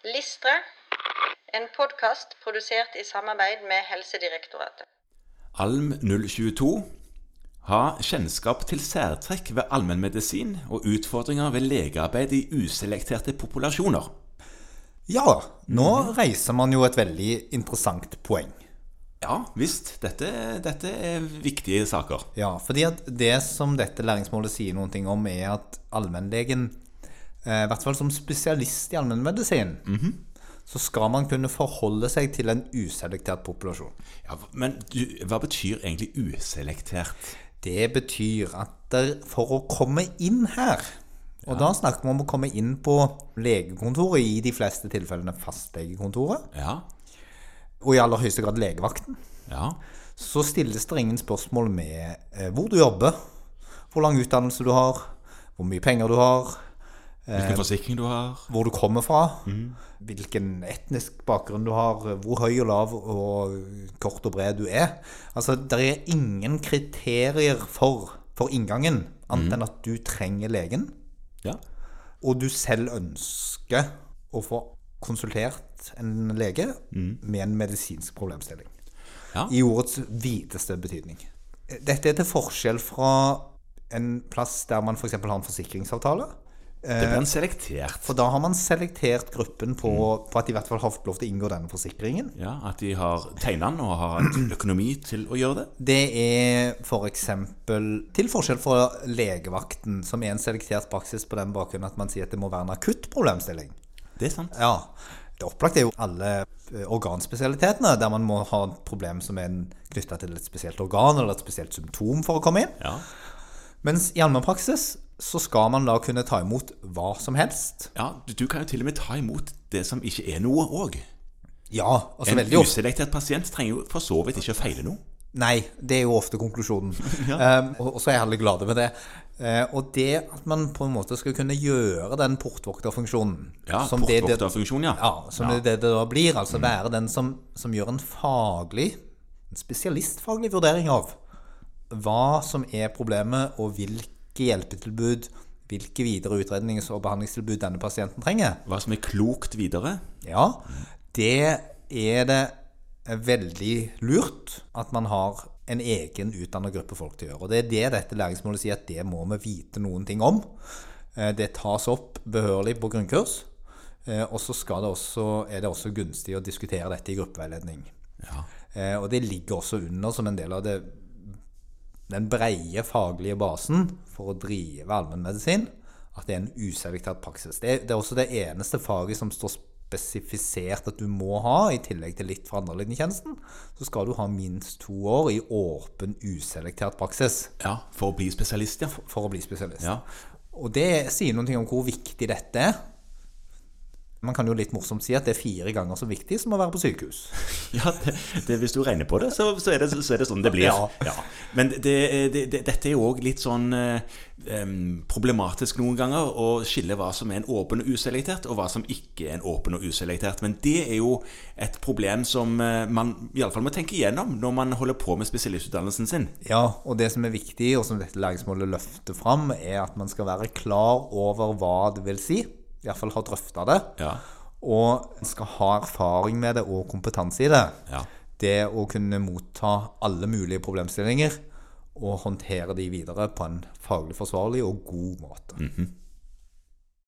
Listre, en podkast produsert i samarbeid med Helsedirektoratet. Alm 022 ha kjennskap til særtrekk ved allmennmedisin og utfordringer ved legearbeid i uselekterte populasjoner. Ja, nå reiser man jo et veldig interessant poeng. Ja visst, dette, dette er viktige saker. Ja, fordi at det som dette læringsmålet sier noen ting om, er at allmennlegen, i hvert fall som spesialist i allmennmedisin, så skal man kunne forholde seg til en uselektert populasjon. Ja, men du, hva betyr egentlig uselektert? Det betyr at der, for å komme inn her Og da snakker vi om å komme inn på legekontoret, i de fleste tilfellene fastlegekontoret, Ja, og i aller høyeste grad legevakten. ja, Så stilles det ingen spørsmål med eh, hvor du jobber, hvor lang utdannelse du har, hvor mye penger du har, hvilken forsikring du har. hvor du kommer fra, hvilken etnisk bakgrunn du har, hvor høy og lav og kort og bred du er. Altså, det er ingen kriterier for, for inngangen, annet enn at du trenger legen, Ja, og du selv ønsker å få konsultert en lege med en medisinsk problemstilling. Ja. I ordets videste betydning. Dette er til forskjell fra en plass der man f.eks. har en forsikringsavtale. Det blir en selektert. For da har man selektert gruppen på, på at de i hvert fall har fått lov til å inngå denne forsikringen. Ja, At de har tegna den og har økonomi til å gjøre det. Det er f.eks. til forskjell fra legevakten, som er en selektert praksis på den bakgrunn at man sier at det må være en akutt problemstilling. Det er sant. Ja, det opplagte er jo alle eh, organspesialitetene, der man må ha et problem som er knytta til et spesielt organ eller et spesielt symptom for å komme inn. Ja, Mens i allmennpraksis så skal man da kunne ta imot hva som helst. ja du, du kan jo til og med ta imot det som ikke er noe òg. Ja, altså En veldig ofte uselektert pasient trenger jo for så vidt ikke å feile noe. Nei, det er jo ofte konklusjonen. um, og, og så er jeg glade glad med det. Uh, og det at man på en måte skal kunne gjøre den portvokterfunksjonen Ja, som det- det- ja. Ja, som det, det det da blir. Altså Mm. være den som, som gjør en faglig, en spesialistfaglig vurdering av hva som er problemet, og hvilke hjelpetilbud, hvilke videre utrednings- og behandlingstilbud denne pasienten trenger. Hva som er klokt videre. Ja, det er det veldig lurt at man har en egen utdannet gruppe folk til å gjøre. Og det er det dette læringsmålet sier, at det må vi vite noen ting om. Eh, Det tas opp behørig på grunnkurs. eh, Og så skal det også, er det også gunstig å diskutere dette i gruppeveiledning. Ja. Eh, Og det ligger også under som en del av det, den breie faglige basen for å drive allmennmedisin, at det er en uselektert praksis. Det er, det er også det eneste faget som står spesifisert at du må ha, i tillegg til litt fra andrelinjetjenesten, så skal du ha minst to år i åpen, uselektert praksis ja, For å bli spesialist, ja. for å bli spesialist. Ja. Og det sier noen ting om hvor viktig dette er. Man kan jo litt morsomt si at det er fire ganger så viktig som å være på sykehus. Ja, det, det, Hvis du regner på det, så, så, er det, så er det sånn det blir. Ja. Men det, det, det, dette er jo òg litt sånn um, problematisk noen ganger å skille hva som er en åpen og uselektert, og hva som ikke er en åpen og uselektert. Men det er jo et problem som eh, man iallfall må tenke igjennom når man holder på med spesialistutdannelsen sin. Ja, og det som er viktig, og som dette læringsmålet løfter fram, er at man skal være klar over hva det vil si. Iallfall har drøfta det. Ja. Og skal ha erfaring med det og kompetanse i det. Ja. Det å kunne motta alle mulige problemstillinger og håndtere de videre på en faglig forsvarlig og god måte.